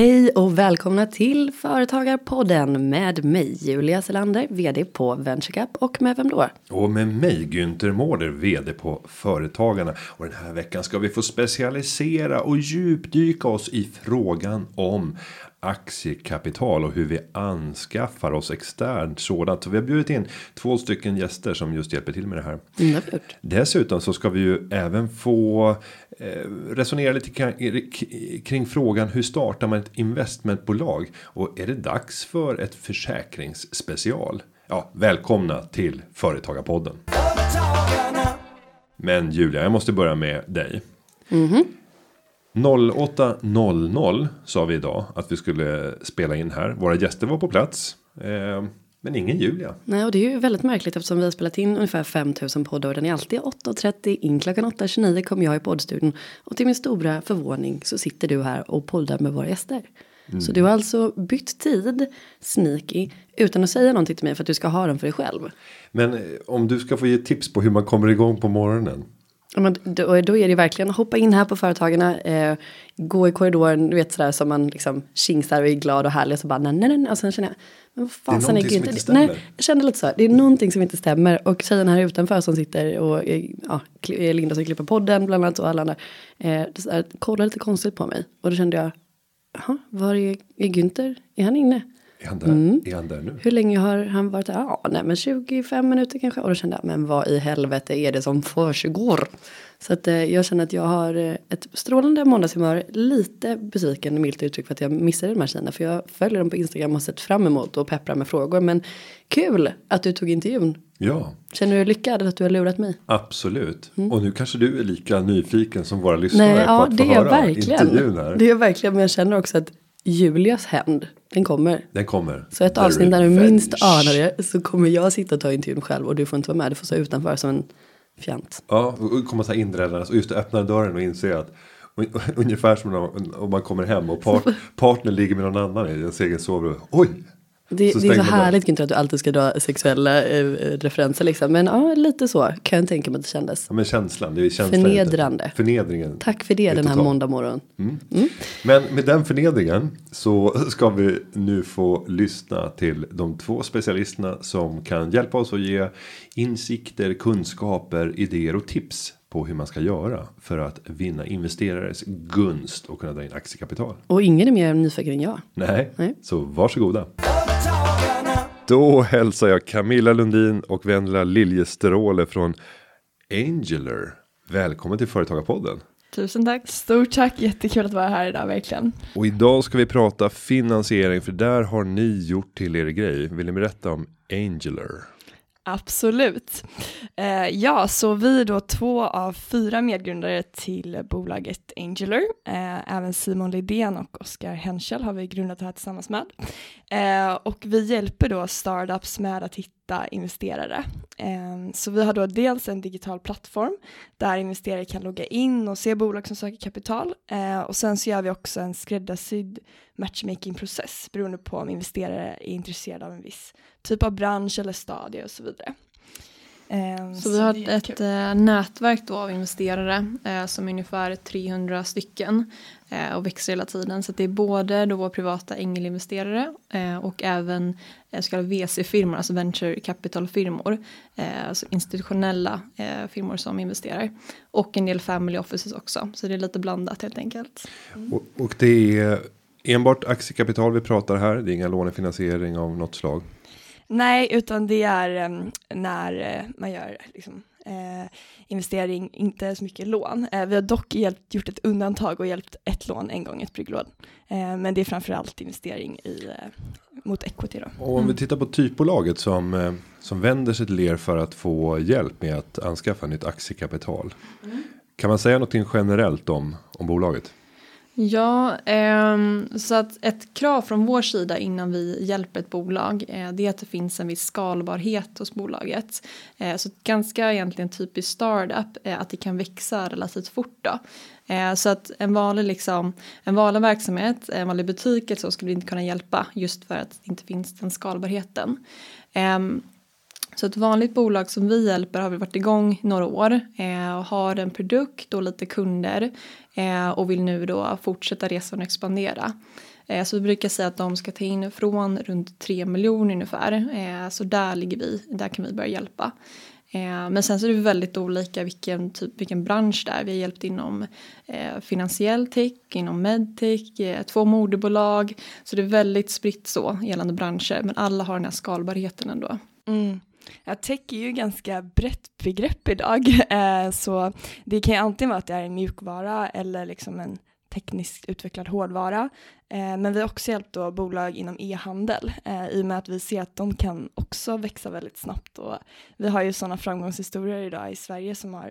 Hej och välkomna till Företagarpodden med mig Julia Selander, vd på VentureCap och med vem då? Och med mig Günther Mårder, vd på Företagarna. Och den här veckan ska vi få specialisera och djupdyka oss i frågan om aktiekapital och hur vi anskaffar oss externt sådant. Så vi har bjudit in två stycken gäster som just hjälper till med det här. Mm, Dessutom så ska vi ju även få resonera lite kring, frågan hur startar man ett investmentbolag och är det dags för ett försäkringsspecial? Ja, välkomna till Företagarpodden. Men Julia, jag måste börja med dig. Mm -hmm. 08.00 sa vi idag att vi skulle spela in här. Våra gäster var på plats. Men ingen Julia. Nej, och det är ju väldigt märkligt eftersom vi har spelat in ungefär 5000 poddar och den är alltid 8.30 in klockan 8.29 kommer jag i poddstudion och till min stora förvåning så sitter du här och poddar med våra gäster. Mm. Så du har alltså bytt tid, sneaky, utan att säga någonting till mig för att du ska ha den för dig själv. Men eh, om du ska få ge tips på hur man kommer igång på morgonen. Men då, då är det verkligen hoppa in här på Företagarna, eh, gå i korridoren, du vet sådär som man liksom kingsar och är glad och härlig och så bara nej nej nej och sen känner jag men vad fasen är, är inte stämmer. Nej, jag kände lite så, det är någonting som inte stämmer och tjejen här utanför som sitter och ja, Linda som klipper podden bland annat och alla andra eh, kollar lite konstigt på mig och då kände jag jaha, var är, är Günther, är han inne? Är han, där? Mm. är han där nu? Hur länge har han varit där? Ja, nej men 25 minuter kanske. Och då kände jag, men vad i helvete är det som försiggår? Så att eh, jag känner att jag har eh, ett strålande måndagshumör. Lite besviken, milt uttryck, för att jag missade de här tjejerna. För jag följer dem på Instagram och sett fram emot och pepprar med frågor. Men kul att du tog intervjun. Ja. Känner du dig lyckad att du har lurat mig? Absolut. Mm. Och nu kanske du är lika nyfiken som våra lyssnare Nej, på ja, att få höra verkligen. intervjun här. Det är verkligen, men jag känner också att Julias händ, den kommer. Den kommer. Så ett avsnitt där du minst anar det så kommer jag sitta och ta intervjun själv och du får inte vara med, du får stå utanför som en fjant. Ja, och komma så här inrällandes och just öppna dörren och inse att ungefär som om man kommer hem och part, partner ligger med någon annan i ens egen sovrum. Oj, det, så det är så härligt inte att du alltid ska dra sexuella äh, referenser liksom. Men ja, lite så kan jag tänka mig att det kändes. Ja, men känslan, det är känslan Förnedrande. Förnedringen. Tack för det den här måndag morgon. Mm. Mm. Men med den förnedringen så ska vi nu få lyssna till de två specialisterna som kan hjälpa oss att ge insikter, kunskaper, idéer och tips på hur man ska göra för att vinna investerares gunst och kunna dra in aktiekapital. Och ingen är mer nyfiken än jag. Nej, Nej. så varsågoda. Då hälsar jag Camilla Lundin och Vendela Liljestråle från Angeler. Välkommen till Företagarpodden. Tusen tack, stort tack, jättekul att vara här idag verkligen. Och idag ska vi prata finansiering för där har ni gjort till er grej. Vill ni berätta om Angeler? Absolut. Eh, ja, så vi är då två av fyra medgrundare till bolaget Angeler. Eh, även Simon Lidén och Oskar Henschel har vi grundat det här tillsammans med. Eh, och vi hjälper då startups med att hitta investerare. Ehm, så vi har då dels en digital plattform där investerare kan logga in och se bolag som söker kapital. Ehm, och sen så gör vi också en skräddarsydd matchmaking-process beroende på om investerare är intresserade av en viss typ av bransch eller stadie och så vidare. Så, så, vi har ett eh, nätverk då av investerare eh, som är ungefär 300 stycken eh, och växer hela tiden. Så det är både då privata ängelinvesterare och även så kallade VC-firmor, alltså venture capital-firmor. Alltså institutionella firmor som investerar. Och en del family offices också, så det är lite blandat helt enkelt. Mm. Och, och det är enbart aktiekapital vi pratar här, det är inga lånefinansiering av något slag? Nej, utan det är um, när uh, man gör liksom, uh, investering, inte så mycket lån. Uh, vi har dock hjälpt, gjort ett undantag och hjälpt ett lån en gång, ett brygglån. men det är framförallt investering i, mot equity. Då. Och om vi tittar på typbolaget som, som vänder sig till er för att få hjälp med att anskaffa nytt aktiekapital. Mm. Kan man säga någonting generellt om, om bolaget? Ja, eh, så att ett krav från vår sida innan vi hjälper ett bolag eh, det är att det finns en viss skalbarhet hos bolaget. Eh, så ganska egentligen typiskt startup eh, att det kan växa relativt fort då. Eh, så att en vanlig, liksom, en vanlig verksamhet, en vanlig butik eller så skulle vi inte kunna hjälpa just för att det inte finns den skalbarheten. Ehm, så ett vanligt bolag som vi hjälper har vi varit igång några år eh, och har en produkt och lite kunder eh, och vill nu då fortsätta resan och expandera. Eh, så vi brukar säga att de ska ta in från runt 3 miljoner ungefär. Eh, så där ligger vi, där kan vi börja hjälpa. Eh, men sen så är det väldigt olika vilken, typ, vilken bransch det är. Vi har hjälpt inom eh, finansiell tech, inom medtech, eh, två moderbolag. Så det är väldigt spritt så gällande branscher men alla har den här skalbarheten ändå. Mm. Ja, tech är ju ganska brett begrepp idag, eh, så det kan ju antingen vara att det är en mjukvara eller liksom en tekniskt utvecklad hårdvara. Eh, men vi har också hjälpt då bolag inom e-handel eh, i och med att vi ser att de kan också växa väldigt snabbt. Och vi har ju sådana framgångshistorier idag i Sverige som har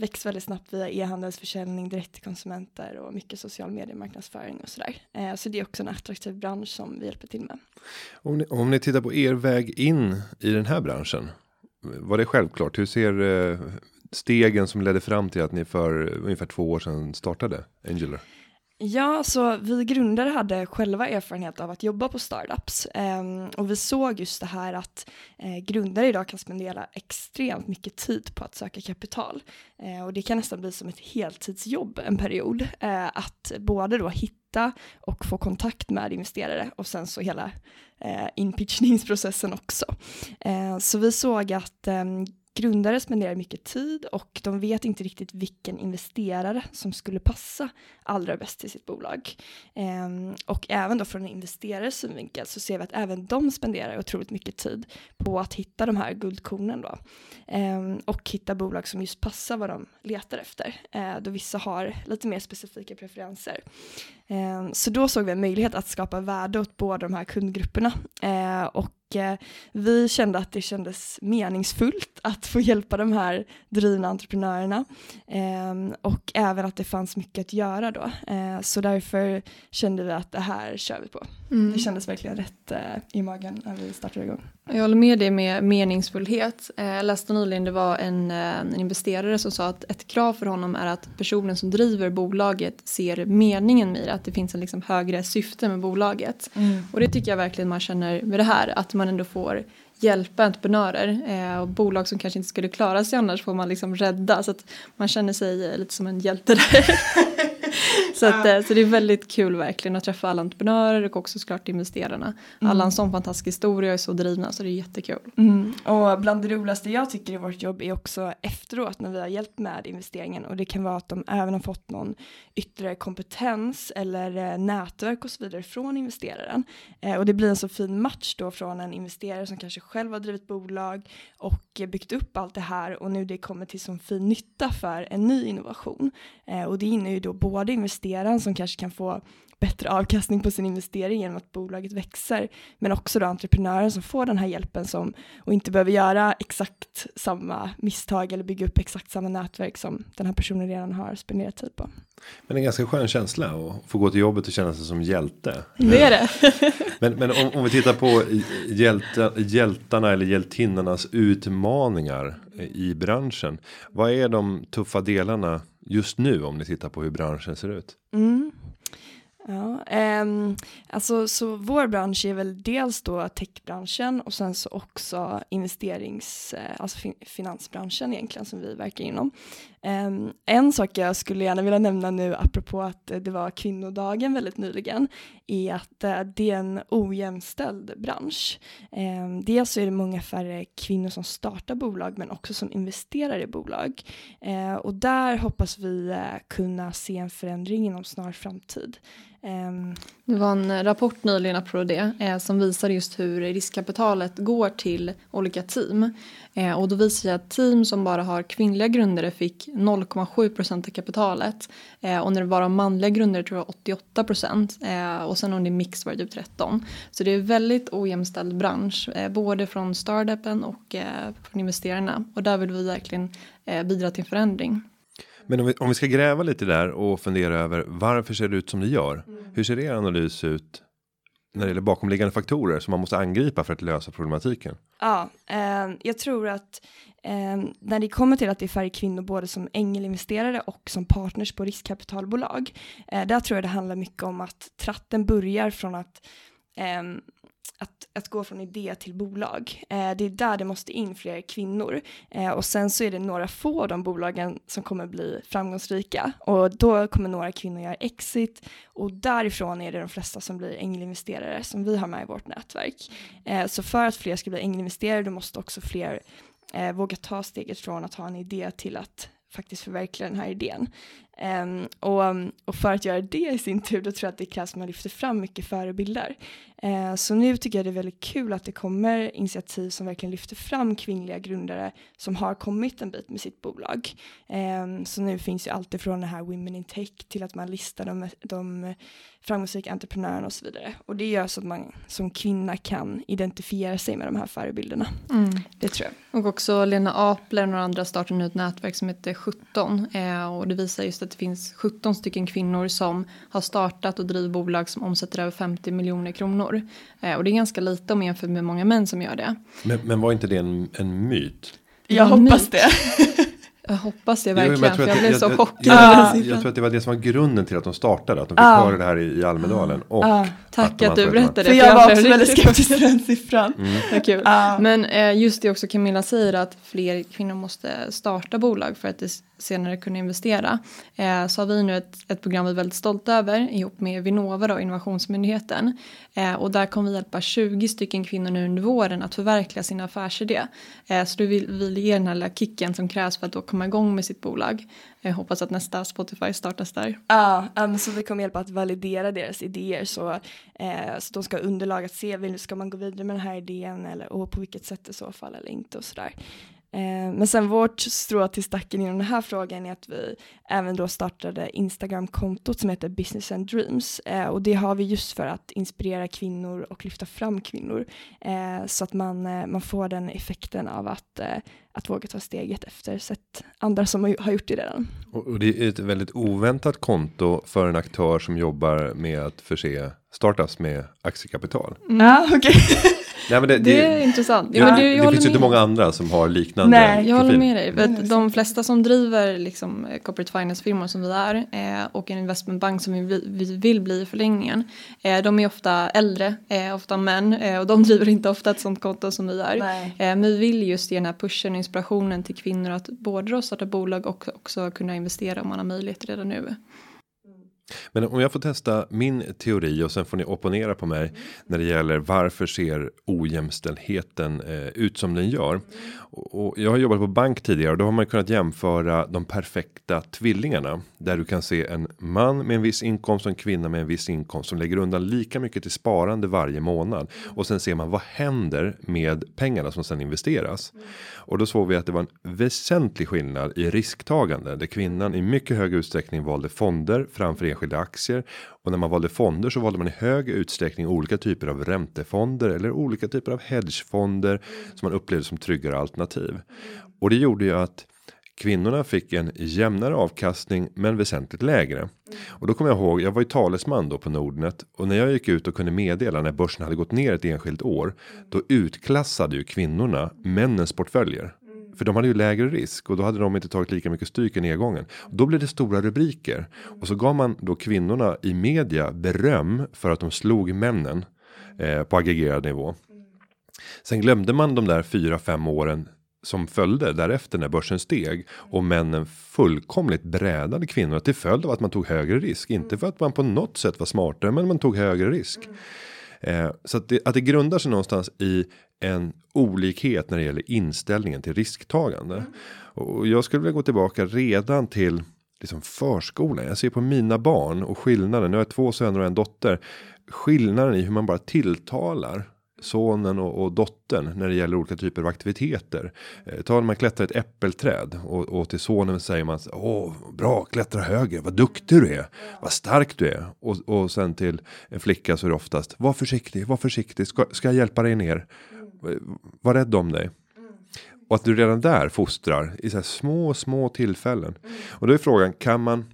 växt väldigt snabbt via e-handelsförsäljning direkt till konsumenter och mycket social mediemarknadsföring och sådär. Eh, så det är också en attraktiv bransch som vi hjälper till med. Om ni, om ni tittar på er väg in i den här branschen. Var det självklart? Hur ser eh, stegen som ledde fram till att ni för ungefär två år sedan startade Angular? Ja, så vi grundare hade själva erfarenhet av att jobba på startups eh, och vi såg just det här att eh, grundare idag kan spendera extremt mycket tid på att söka kapital eh, och det kan nästan bli som ett heltidsjobb en period eh, att både då hitta och få kontakt med investerare och sen så hela eh, inpitchningsprocessen också. Eh, så vi såg att ehm, grundare spenderar mycket tid och de vet inte riktigt vilken investerare som skulle passa allra bäst till sitt bolag. Ehm, och även då från en investerares synvinkel så ser vi att även de spenderar otroligt mycket tid på att hitta de här guldkornen då. Ehm, och hitta bolag som just passar vad de letar efter. ehm, då vissa har lite mer specifika preferenser. Ehm, så då såg vi en möjlighet att skapa värde åt båda de här kundgrupperna. Eh, och vi kände att det kändes meningsfullt att få hjälpa de här drivna entreprenörerna ehm, och även att det fanns mycket att göra då. Eh, så därför kände vi att det här kör vi på. Mm. Det kändes verkligen rätt eh, i magen när vi startade igång. Jag håller med dig med meningsfullhet. Jag läste nyligen, det var en, en, investerare som sa att ett krav för honom är att personen som driver bolaget ser meningen med det, att det finns en liksom högre syfte med bolaget. Mm. Och det tycker jag verkligen man känner med det här, att man ändå får hjälpa entreprenörer eh, och bolag som kanske inte skulle klara sig annars får man liksom rädda så att man känner sig lite som en hjälte där. så, att, ja. Eh, så det är väldigt kul verkligen att träffa alla entreprenörer och också såklart investerarna. Mm. Alla har en sån fantastisk historia och är så drivna så det är jättekul. Mm. Och bland det roligaste jag tycker i vårt jobb är också efteråt när vi har hjälpt med investeringen och det kan vara att de även har fått någon ytterligare kompetens eller eh, nätverk och så vidare från investeraren. Eh, och det blir en så fin match då från en investerare som kanske själv har drivit bolag och byggt upp allt det här och nu det kommer till så fin nytta för en ny innovation. Eh, och det innebär ju då både investeraren som kanske kan få bättre avkastning på sin investering genom att bolaget växer, men också då entreprenören som får den här hjälpen som, och inte behöver göra exakt samma misstag eller bygga upp exakt samma nätverk som den här personen redan har spenderat tid på. Men en ganska skön känsla att få gå till jobbet och känna sig som hjälte. Det är det. men, men om, om vi tittar på hjälta, hjältarna eller hjältinnarnas utmaningar i branschen. Vad är de tuffa delarna just nu om ni tittar på hur branschen ser ut? Mm. Ja, um, alltså så vår bransch är väl dels då techbranschen och sen så också investerings, eh, alltså fin finansbranschen egentligen som vi verkar inom. Um, en sak jag skulle gärna vilja nämna nu apropå att det var kvinnodagen väldigt nyligen är att uh, det är en ojämställd bransch. Um, dels så är det många färre kvinnor som startar bolag men också som investerar i bolag uh, och där hoppas vi uh, kunna se en förändring inom snar framtid. Ehm. Det var en rapport nyligen apropå det eh, som visar just hur riskkapitalet går till olika team. Eh, och då visar det att team som bara har kvinnliga grundare fick 0,7 procent av kapitalet. Eh, och när det bara har manliga grundare tror jag 88 procent. Eh, och sen om det är mix var det typ 13. Så det är en väldigt ojämställd bransch. Eh, både från startupen och eh, från investerarna. Och där vill vi verkligen bidra till en förändring. Men om vi, om vi ska gräva lite där och fundera över varför ser det ut som det gör? Mm. Hur ser er analys ut när det gäller bakomliggande faktorer som man måste angripa för att lösa problematiken? Ja, eh, jag tror att eh, när det kommer till att det är färre kvinnor både som ängelinvesterare och som partners på riskkapitalbolag, eh, där tror jag det handlar mycket om att tratten börjar från att ehm, att att gå från idé till bolag. Eh, det är där det måste in fler kvinnor. Eh, och sen så är det några få av de bolagen som kommer bli framgångsrika. Och då kommer några kvinnor göra exit. Och därifrån är det de flesta som blir ängelinvesterare som vi har med i vårt nätverk. Eh, så för att fler ska bli ängelinvesterare då måste också fler eh, våga ta steget från att ha en idé till att faktiskt förverkliga den här idén. Um, och, och, för att göra det i sin tur, då tror jag att det krävs att man lyfter fram mycket förebilder. Uh, så nu tycker jag det är väldigt kul att det kommer initiativ som verkligen lyfter fram kvinnliga grundare som har kommit en bit med sitt bolag. Um, så nu finns ju allt ifrån det här Women in Tech till att man listar de, de framgångsrika entreprenörerna och så vidare. Och det gör så att man som kvinna kan identifiera sig med de här förebilderna. Mm. Det tror jag. Och också Lena Apler och några andra startar nu ett nätverk som heter 17 eh, och det visar just att det finns 17 stycken kvinnor som har startat och driver bolag som omsätter över 50 miljoner kronor. Eh, och det är ganska lite om jämfört med många män som gör det. Men, men var inte det en, en myt? Jag hoppas det. Jag hoppas det verkligen, jo, jag för jag, blev så chockad. Jag, jag, jag, tror att det var det som var grunden till att de startade, att de fick ah. höra det här i, i Almedalen. Och ah. Tack att, att du berättade. För jag var också väldigt skeptisk till den siffran. Mm. kul. Ah. Men eh, just det också Camilla säger att fler kvinnor måste starta bolag för att det senare kunna investera. Eh, så har vi nu ett, ett program vi är väldigt stolta över ihop med Vinnova då, Innovationsmyndigheten. Eh, och där kommer vi hjälpa 20 stycken kvinnor nu under våren att förverkliga sin affärsidé. Eh, så då vill vi ge den här lilla kicken som krävs för att då komma igång med sitt bolag. Jag hoppas att nästa Spotify startas där. Ja, um, så vi kommer hjälpa att validera deras idéer så, eh, så de ska ha underlag att se, vill ska man gå vidare med den här idén eller och på vilket sätt i så fall eller inte och sådär. Eh, men sen vårt strå till stacken inom den här frågan är att vi även då startade Instagram-kontot som heter Business and Dreams eh, och det har vi just för att inspirera kvinnor och lyfta fram kvinnor eh, så att man, man får den effekten av att, att våga ta steget efter sett andra som har gjort det redan. Och det är ett väldigt oväntat konto för en aktör som jobbar med att förse startups med aktiekapital. Mm. Ja, okej. Okay. Nej, men det, det, det är intressant. Ja, men du, det finns ju inte många andra som har liknande. Nej, jag håller med dig. För de flesta som driver liksom, eh, corporate finance-firmor som vi är eh, och en investmentbank som vi, vi vill bli i förlängningen. Eh, de är ofta äldre, eh, ofta män eh, och de driver inte ofta ett sånt konto som vi är. Eh, men vi vill just ge den här pushen och inspirationen till kvinnor att både starta bolag och också kunna investera om man har möjlighet redan nu. Men om jag får testa min teori och sen får ni opponera på mig när det gäller varför ser ojämställdheten eh, ut som den gör? Och, jag har jobbat på bank tidigare och då har man kunnat jämföra de perfekta tvillingarna där du kan se en man med en viss inkomst och en kvinna med en viss inkomst som lägger undan lika mycket till sparande varje månad. Och sen ser man vad händer med pengarna som sen investeras. Och då såg vi att det var en väsentlig skillnad i risktagande där kvinnan i mycket hög utsträckning valde fonder framför enskilda aktier och när man valde fonder så valde man i hög utsträckning olika typer av räntefonder eller olika typer av hedgefonder som man upplevde som tryggare alternativ. Och det gjorde ju att kvinnorna fick en jämnare avkastning men väsentligt lägre. Och då kommer jag ihåg, jag var ju talesman då på Nordnet och när jag gick ut och kunde meddela när börsen hade gått ner ett enskilt år då utklassade ju kvinnorna männens portföljer. För de hade ju lägre risk och då hade de inte tagit lika mycket stryk i nedgången. Då blev det stora rubriker och så gav man då kvinnorna i media beröm för att de slog männen eh, på aggregerad nivå. Sen glömde man de där 4-5 åren som följde därefter när börsen steg och männen fullkomligt brädade kvinnorna till följd av att man tog högre risk. Inte för att man på något sätt var smartare, men man tog högre risk. Eh, så att det, att det grundar sig någonstans i en olikhet när det gäller inställningen till risktagande. Mm. Och jag skulle vilja gå tillbaka redan till liksom förskolan. Jag ser på mina barn och skillnaden. Nu har jag två söner och en dotter. Skillnaden i hur man bara tilltalar sonen och, och dottern när det gäller olika typer av aktiviteter. Eh, ta när man klättrar ett äppelträd och, och till sonen säger man åh bra klättra högre, vad duktig du är, vad stark du är. Och, och sen till en flicka så är det oftast var försiktig, var försiktig, ska, ska jag hjälpa dig ner? Var rädd om dig. Och att du redan där fostrar i så här små, små tillfällen. Och då är frågan, kan man,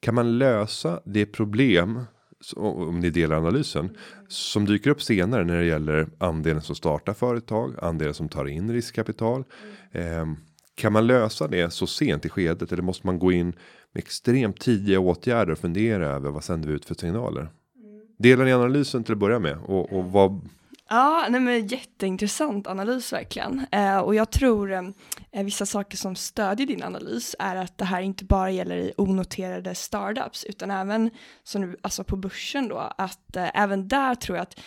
kan man lösa det problem om ni delar analysen som dyker upp senare när det gäller andelen som startar företag, andelen som tar in riskkapital. Eh, kan man lösa det så sent i skedet eller måste man gå in med extremt tidiga åtgärder och fundera över vad sänder vi ut för signaler? Delar ni analysen till att börja med och, och vad Ja, nej men jätteintressant analys verkligen. Eh, och jag tror eh, eh, vissa saker som stödjer din analys är att det här inte bara gäller i onoterade startups utan även som nu, alltså på börsen då, att eh, även där tror jag att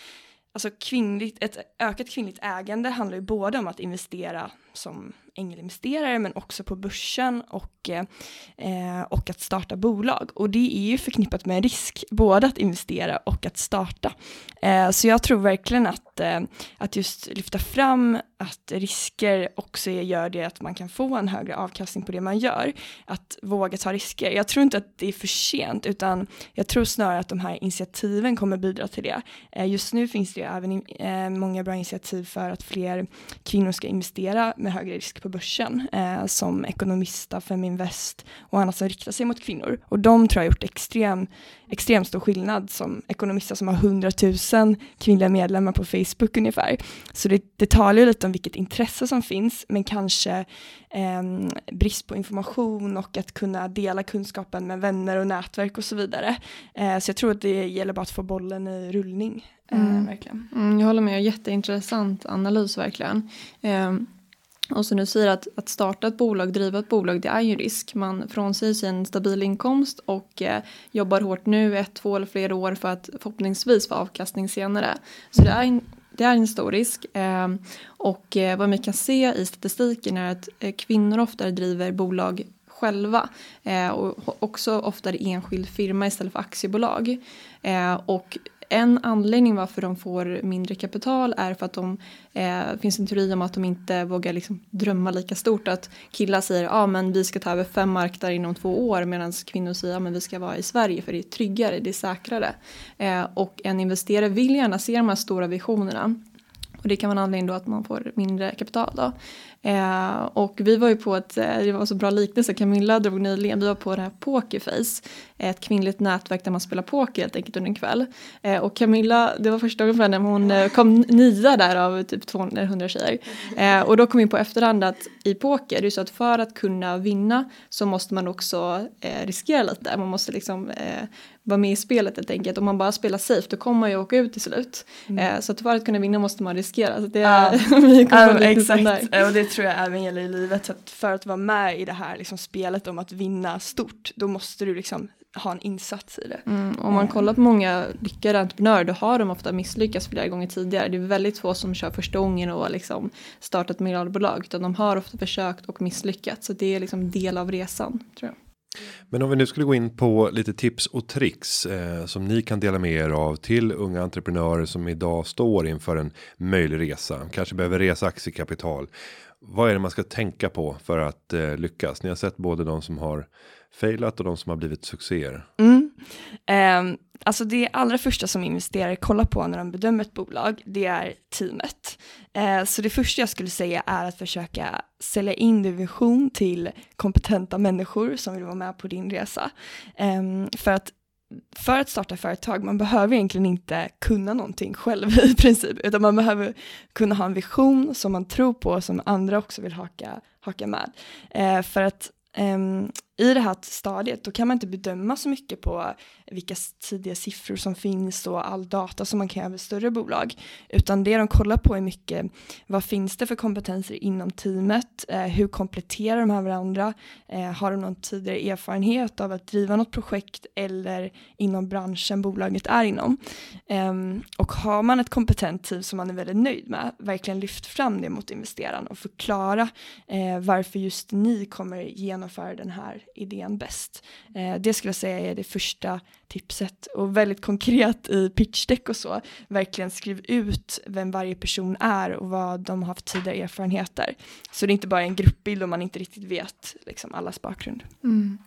alltså kvinnligt, ett ökat kvinnligt ägande handlar ju både om att investera som ängelinvesterare men också på börsen och, eh, och att starta bolag. Och det är ju förknippat med risk, både att investera och att starta. Eh, så jag tror verkligen att, eh, att just lyfta fram att risker också gör det att man kan få en högre avkastning på det man gör. Att våga ta risker. Jag tror inte att det är för sent utan jag tror snarare att de här initiativen kommer bidra till det. Eh, just nu finns det ju även eh, många bra initiativ för att fler kvinnor ska investera med högre risk på börsen eh, som Ekonomista, Feminvest och annat som riktar sig mot kvinnor. Och de tror jag har gjort extrem, extremt stor skillnad som Ekonomista som har 100 000 kvinnliga medlemmar på Facebook ungefär. Så det, det talar ju lite om vilket intresse som finns men kanske eh, brist på information och att kunna dela kunskapen med vänner och nätverk och så vidare. Eh, så jag tror att det gäller bara att få bollen i rullning. Eh, mm. verkligen. Mm, jag håller med, jätteintressant analys verkligen. Och som du säger att, att starta ett bolag, driva ett bolag, det är ju risk. Man frånsäger sig en stabil inkomst och eh, jobbar hårt nu ett, två eller flera år för att förhoppningsvis få avkastning senare. Så det är en, det är en stor risk. Eh, och eh, vad vi kan se i statistiken är att eh, kvinnor oftare driver bolag själva eh, och också oftare enskild firma istället för aktiebolag. Eh, och en anledning varför de får mindre kapital är för att de eh, finns en teori om att de inte vågar liksom drömma lika stort. Att killar säger ja ah, men vi ska ta över fem marknader inom två år medan kvinnor säger ja ah, men vi ska vara i Sverige för det är tryggare, det är säkrare. Eh, och en investerare vill gärna se de här stora visionerna. Och det kan vara en anledning då att man får mindre kapital då. Eh, och vi var ju på ett, eh, det var så bra liknelse, Camilla drog nyligen, vi var på det här Pokerface, ett kvinnligt nätverk där man spelar poker helt enkelt under en kväll. Eh, och Camilla, det var första gången för henne, hon eh, kom nia där av typ 200 tjejer. Eh, och då kom vi på efterhand att i poker, det är så att för att kunna vinna så måste man också eh, riskera lite, man måste liksom eh, vara med i spelet helt enkelt. Om man bara spelar safe då kommer man ju åka ut till slut. Mm. så att för att kunna vinna måste man riskera. Så det är, ja. ja, exakt, och det tror jag även gäller i livet. Så att för att vara med i det här liksom, spelet om att vinna stort, då måste du liksom ha en insats i det. Mm, om man kollar på många lyckade entreprenörer då har de ofta misslyckats flera gånger tidigare. Det är väldigt få som kör första gången och liksom startat miljardbolag utan de har ofta försökt och misslyckats. Så det är liksom del av resan tror jag. Men om vi nu skulle gå in på lite tips och tricks eh, som ni kan dela med er av till unga entreprenörer som idag står inför en möjlig resa, kanske behöver resa aktiekapital. Vad är det man ska tänka på för att eh, lyckas? Ni har sett både de som har failat och de som har blivit succéer. Mm. Um, alltså det allra första som investerare kollar på när de bedömer ett bolag, det är teamet. Uh, så det första jag skulle säga är att försöka sälja in din vision till kompetenta människor som vill vara med på din resa. Um, för att för att starta företag, man behöver egentligen inte kunna någonting själv i princip, utan man behöver kunna ha en vision som man tror på, som andra också vill haka, haka med. Eh, för att eh, i det här stadiet då kan man inte bedöma så mycket på vilka tidiga siffror som finns och all data som man kan göra med större bolag. Utan det de kollar på är mycket vad finns det för kompetenser inom teamet? Eh, hur kompletterar de här varandra? Eh, har de någon tidigare erfarenhet av att driva något projekt eller inom branschen bolaget är inom? Eh, och har man ett kompetent team som man är väldigt nöjd med, verkligen lyft fram det mot investeraren och förklara eh, varför just ni kommer genomföra den här idén bäst. Eh, det skulle jag säga är det första tipset och väldigt konkret i pitchdeck och så, verkligen skriv ut vem varje person är och vad de har haft tidigare erfarenheter. Så det är inte bara en gruppbild om man inte riktigt vet liksom, allas bakgrund. Mm.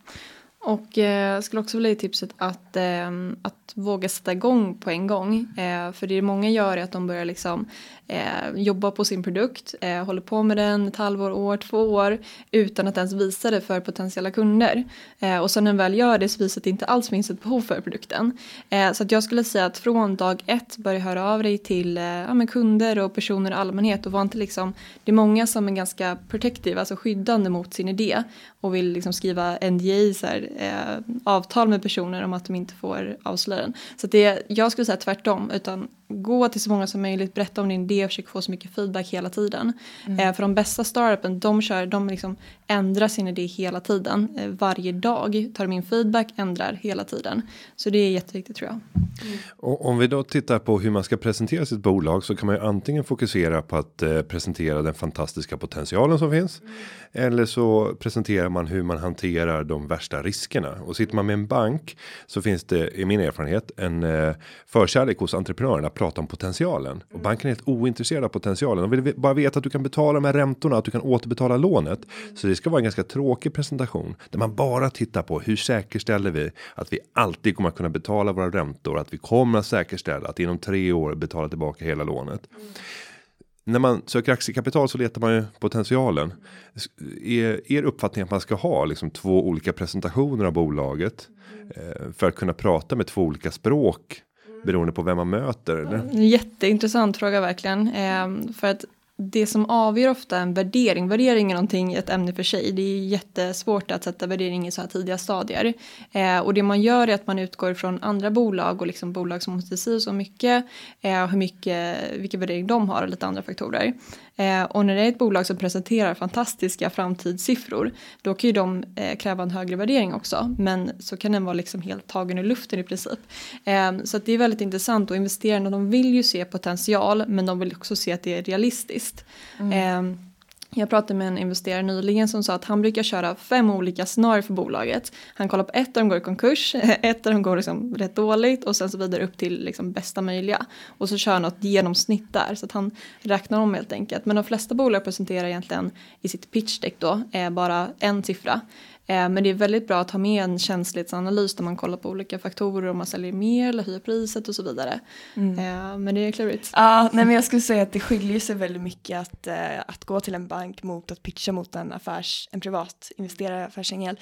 Och eh, skulle också vilja ge tipset att, eh, att våga sätta igång på en gång. Eh, för det många gör är att de börjar liksom eh, jobba på sin produkt, eh, håller på med den ett halvår, år, två år utan att ens visa det för potentiella kunder. Eh, och sen när de väl gör det så visar det inte alls finns ett behov för produkten. Eh, så att jag skulle säga att från dag ett börja höra av dig till eh, ja, kunder och personer i allmänhet och var inte liksom, det är många som är ganska protective, alltså skyddande mot sin idé och vill liksom skriva NDA, så här, eh, avtal med personer om att de inte får avslöja den. Så det, jag skulle säga tvärtom, utan gå till så många som möjligt, berätta om din idé och försöka få så mycket feedback hela tiden. Eh, för de bästa startupen, de, kör, de liksom ändrar sin idé hela tiden. Eh, varje dag tar de in feedback, ändrar hela tiden. Så det är jätteviktigt tror jag. Och om vi då tittar på hur man ska presentera sitt bolag så kan man ju antingen fokusera på att eh, presentera den fantastiska potentialen som finns. Eller så presenterar man hur man hanterar de värsta riskerna och sitter man med en bank så finns det i min erfarenhet en eh, förkärlek hos entreprenörerna prata om potentialen och banken är helt ointresserad av potentialen. De vill bara veta att du kan betala med räntorna, att du kan återbetala lånet. Så det ska vara en ganska tråkig presentation där man bara tittar på hur säkerställer vi att vi alltid kommer att kunna betala våra räntor, att vi kommer att säkerställa att inom tre år betala tillbaka hela lånet. När man söker aktiekapital så letar man ju potentialen. Är er uppfattning att man ska ha liksom två olika presentationer av bolaget eh, för att kunna prata med två olika språk beroende på vem man möter? Eller? Mm, jätteintressant fråga verkligen. Eh, för att det som avgör ofta en värdering, värdering är någonting, ett ämne för sig. Det är jättesvårt att sätta värdering i så här tidiga stadier. Eh, och det man gör är att man utgår från andra bolag och liksom bolag som måste se så mycket, eh, hur mycket, vilken värdering de har och lite andra faktorer. Eh, och när det är ett bolag som presenterar fantastiska framtidssiffror, då kan ju de eh, kräva en högre värdering också. Men så kan den vara liksom helt tagen i luften i princip. Eh, så det är väldigt intressant och investerarna de vill ju se potential, men de vill också se att det är realistiskt. Mm. Jag pratade med en investerare nyligen som sa att han brukar köra fem olika scenarier för bolaget. Han kollar på ett där de går i konkurs, ett där de går liksom rätt dåligt och sen så vidare upp till liksom bästa möjliga. Och så kör han något genomsnitt där så att han räknar om helt enkelt. Men de flesta bolag presenterar egentligen i sitt pitch deck då är bara en siffra. Eh, men det är väldigt bra att ha med en känslighetsanalys där man kollar på olika faktorer om man säljer mer eller höjer priset och så vidare. Mm. Eh, men det är klurigt. Ja, nej, men jag skulle säga att det skiljer sig väldigt mycket att, eh, att gå till en bank mot att pitcha mot en, affärs, en privat investerare, affärsängel.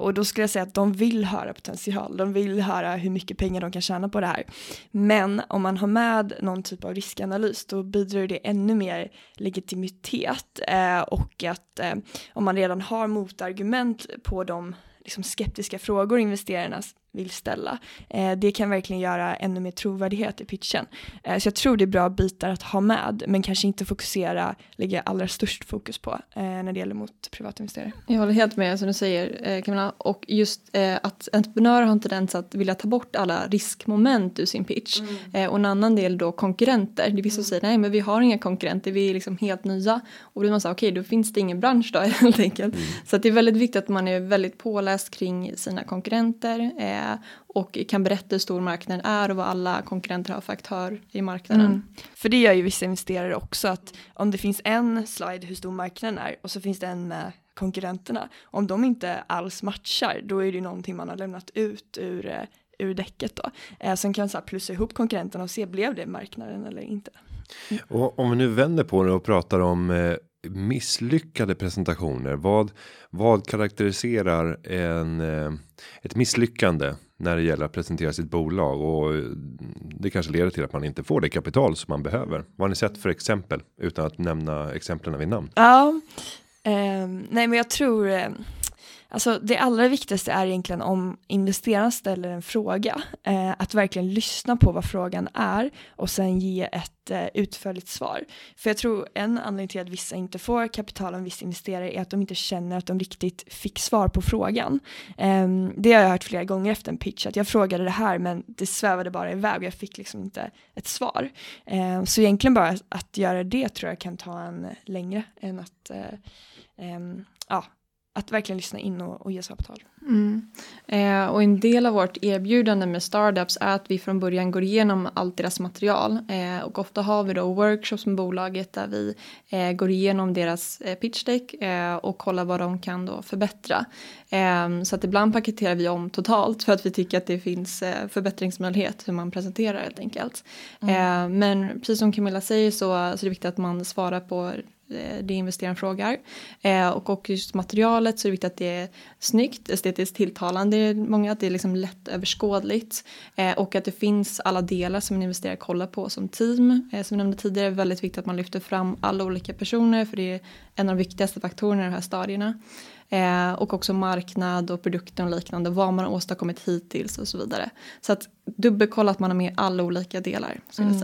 och då skulle jag säga att de vill höra potential, de vill höra hur mycket pengar de kan tjäna på det här. Men om man har med någon typ av riskanalys då bidrar det ännu mer legitimitet och att om man redan har motargument på de liksom, skeptiska frågor investerarna vill ställa. Eh, det kan verkligen göra ännu mer trovärdighet i pitchen. Eh, så jag tror det är bra bitar att ha med, men kanske inte fokusera, lägga allra störst fokus på eh, när det gäller mot privatinvesterare. Jag håller helt med som du säger Camilla, och just att entreprenörer har en tendens att vilja ta bort alla riskmoment ur sin pitch. Mm. Och en annan del då konkurrenter. Det är vissa som säger nej men vi har inga konkurrenter, vi är liksom helt nya. Och då blir man så okej okay, då finns det ingen bransch då helt enkelt. Mm. Så det är väldigt viktigt att man är väldigt påläst kring sina konkurrenter och kan berätta hur stor marknaden är och vad alla konkurrenter har för aktör i marknaden. Mm. För det gör ju vissa investerare också att om det finns en slide hur stor marknaden är och så finns det en med konkurrenterna. Om de inte alls matchar då är det någonting man har lämnat ut ur, eh, ur däcket då. Eh, sen kan man så här plussa ihop konkurrenterna och se blev det marknaden eller inte. Mm. Och om vi nu vänder på det och pratar om eh, misslyckade presentationer. Vad vad karaktäriserar en eh, ett misslyckande när det gäller att presentera sitt bolag och mm, det kanske leder till att man inte får det kapital som man behöver. Vad har ni sett för exempel utan att nämna exemplen vid namn? Ja, eh, nej, men jag tror eh, Alltså det allra viktigaste är egentligen om investeraren ställer en fråga, eh, att verkligen lyssna på vad frågan är och sen ge ett eh, utförligt svar. För jag tror en anledning till att vissa inte får kapital av en viss investerare är att de inte känner att de riktigt fick svar på frågan. Eh, det har jag hört flera gånger efter en pitch, att jag frågade det här men det svävade bara iväg och jag fick liksom inte ett svar. Ehm, så egentligen bara att göra det tror jag kan ta en längre än att eh, ehm, ja, att verkligen lyssna in och, och ge kapital. Mm. Eh, och en del av vårt erbjudande med startups är att vi från början går igenom allt deras material eh, och ofta har vi då workshops med bolaget där vi eh, går igenom deras eh, pitch deck eh, och kollar vad de kan då förbättra. Eh, så att ibland paketerar vi om totalt för att vi tycker att det finns förbättringsmöjlighet hur man presenterar helt enkelt. Mm. men precis som Camilla säger så, så är det viktigt att man svarar på eh, det investeraren frågar. Eh, och, och just materialet så är det viktigt att det är snyggt, estetiskt tilltalande. Är många att det är liksom lätt överskådligt eh, och att det finns alla delar som en investerare kollar på som team. Eh, som vi nämnde tidigare är det väldigt viktigt att man lyfter fram alla olika personer för det är en av de viktigaste faktorerna i de här stadierna. Eh, och också marknad och produkter och liknande, vad man har åstadkommit hittills och så vidare. Så att dubbelkolla att man har med alla olika delar. Så mm.